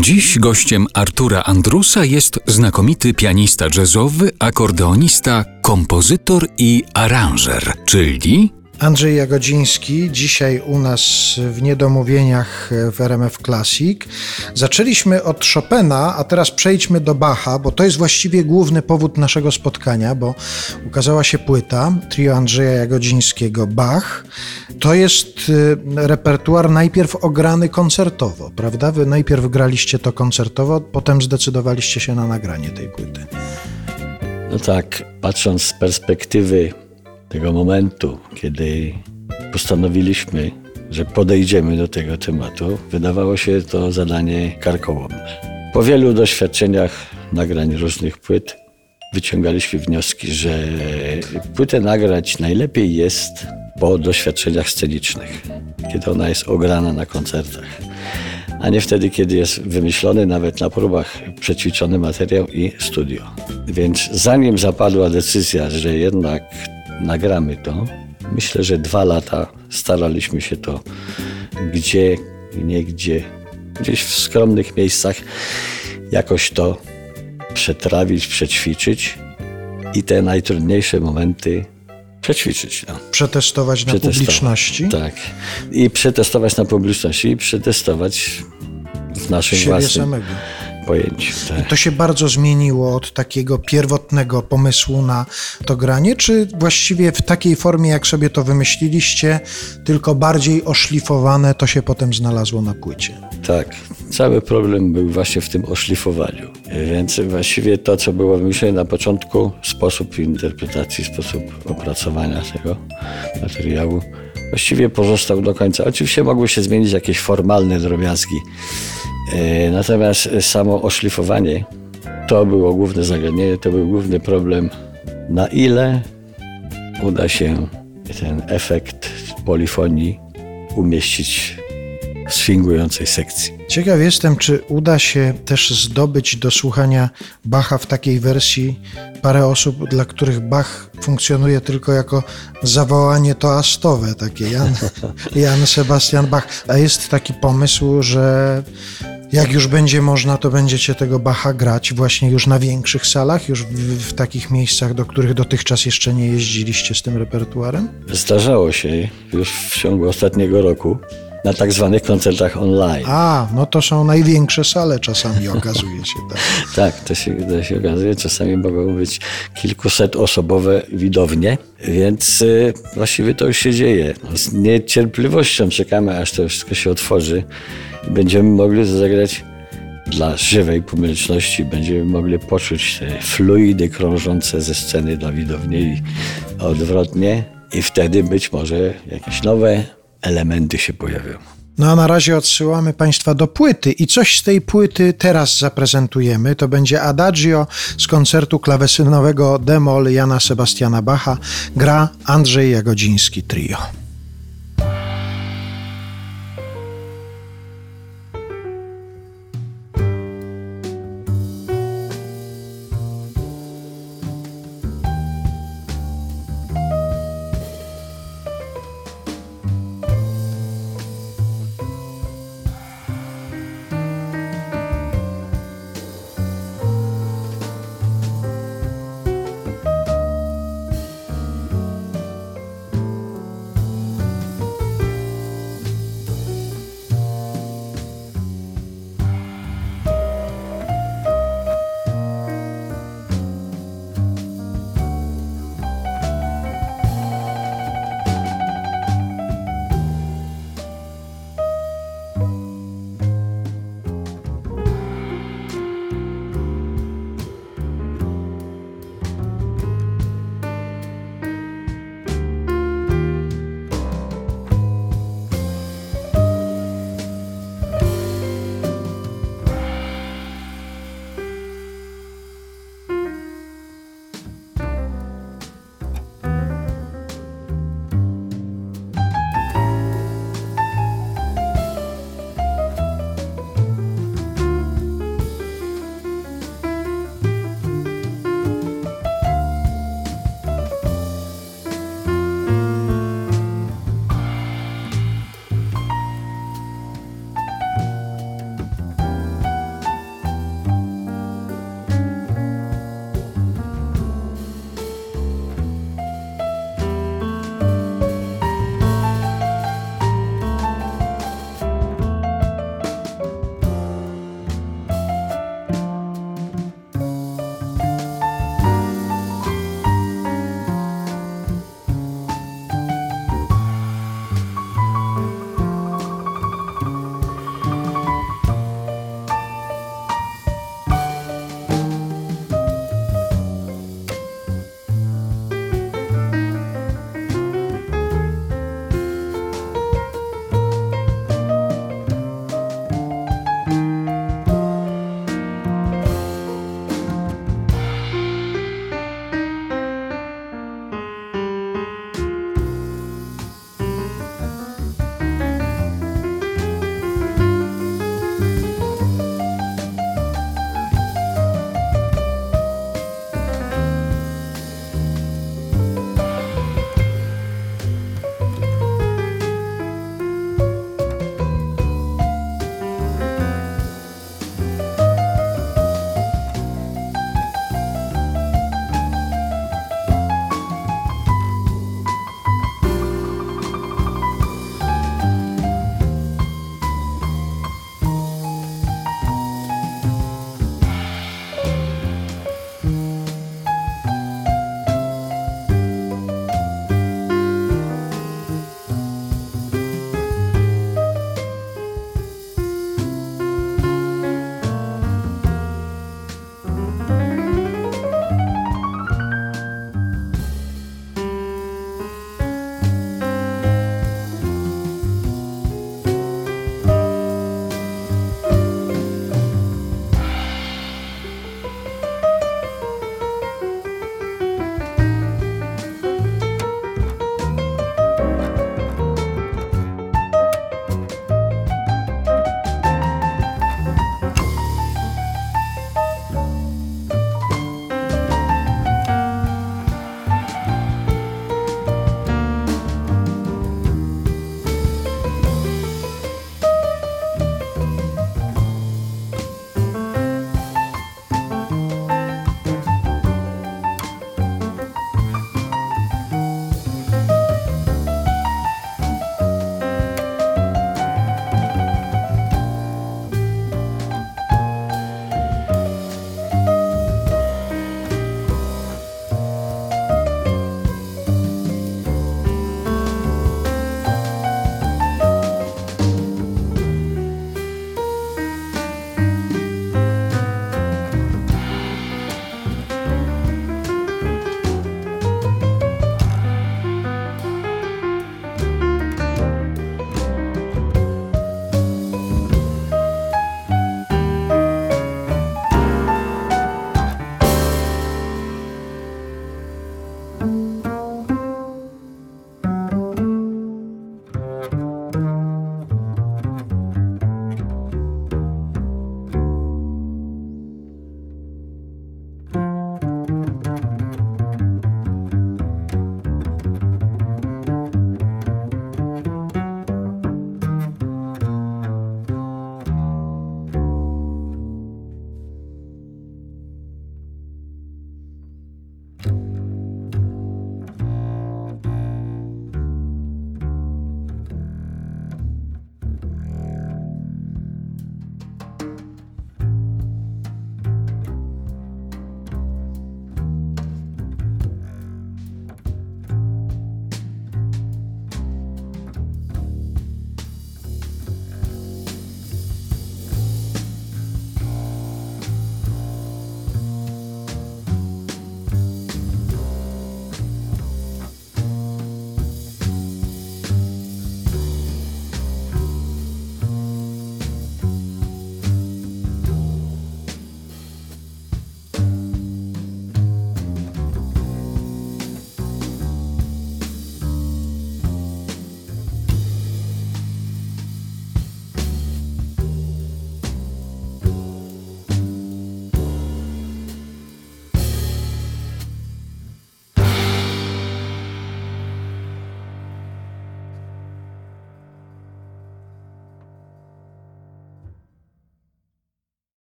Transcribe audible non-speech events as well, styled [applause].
Dziś gościem Artura Andrusa jest znakomity pianista jazzowy, akordeonista, kompozytor i aranżer, czyli Andrzej Jagodziński, dzisiaj u nas w Niedomówieniach w RMF Classic. Zaczęliśmy od Chopina, a teraz przejdźmy do Bacha, bo to jest właściwie główny powód naszego spotkania, bo ukazała się płyta trio Andrzeja Jagodzińskiego Bach. To jest y, repertuar najpierw ograny koncertowo, prawda? Wy najpierw graliście to koncertowo, potem zdecydowaliście się na nagranie tej płyty. No tak, patrząc z perspektywy tego momentu, kiedy postanowiliśmy, że podejdziemy do tego tematu, wydawało się to zadanie karkołomne. Po wielu doświadczeniach nagrań różnych płyt wyciągaliśmy wnioski, że płytę nagrać najlepiej jest po doświadczeniach scenicznych, kiedy ona jest ograna na koncertach, a nie wtedy, kiedy jest wymyślony nawet na próbach przećwiczony materiał i studio. Więc zanim zapadła decyzja, że jednak nagramy to. Myślę, że dwa lata staraliśmy się to gdzie, nie gdzie, gdzieś w skromnych miejscach jakoś to przetrawić, przećwiczyć i te najtrudniejsze momenty przećwiczyć. No. Przetestować na Przetestować, publiczności. Tak. I przetestować na publiczności i przetestować w naszym Siebie własnym samego. Pojęciu. Tak. To się bardzo zmieniło od takiego pierwotnego pomysłu na to granie, czy właściwie w takiej formie, jak sobie to wymyśliliście, tylko bardziej oszlifowane, to się potem znalazło na płycie? Tak, cały problem był właśnie w tym oszlifowaniu. Więc właściwie to, co było wymyślone na początku, sposób interpretacji, sposób opracowania tego materiału, właściwie pozostał do końca. Oczywiście mogły się zmienić jakieś formalne drobiazgi, natomiast samo oszlifowanie to było główne zagadnienie, to był główny problem, na ile uda się ten efekt polifonii umieścić w swingującej sekcji. Ciekaw jestem, czy uda się też zdobyć do słuchania Bacha w takiej wersji parę osób, dla których Bach funkcjonuje tylko jako zawołanie toastowe, takie Jan, [laughs] Jan Sebastian Bach. A jest taki pomysł, że jak już będzie można, to będziecie tego Bacha grać właśnie już na większych salach, już w, w takich miejscach, do których dotychczas jeszcze nie jeździliście z tym repertuarem? Zdarzało się już w ciągu ostatniego roku na tak zwanych koncertach online. A, no to są największe sale czasami, okazuje się. Tak. [laughs] Tak, to się, to się okazuje. Czasami mogą być kilkuset osobowe widownie, więc y, właściwie to już się dzieje. Z niecierpliwością czekamy, aż to wszystko się otworzy i będziemy mogli zagrać dla żywej publiczności, będziemy mogli poczuć te fluidy krążące ze sceny dla widowni i odwrotnie i wtedy być może jakieś nowe elementy się pojawią. No a na razie odsyłamy Państwa do płyty i coś z tej płyty teraz zaprezentujemy. To będzie Adagio z koncertu klawesynowego Demol Jana Sebastiana Bacha. Gra Andrzej Jagodziński Trio.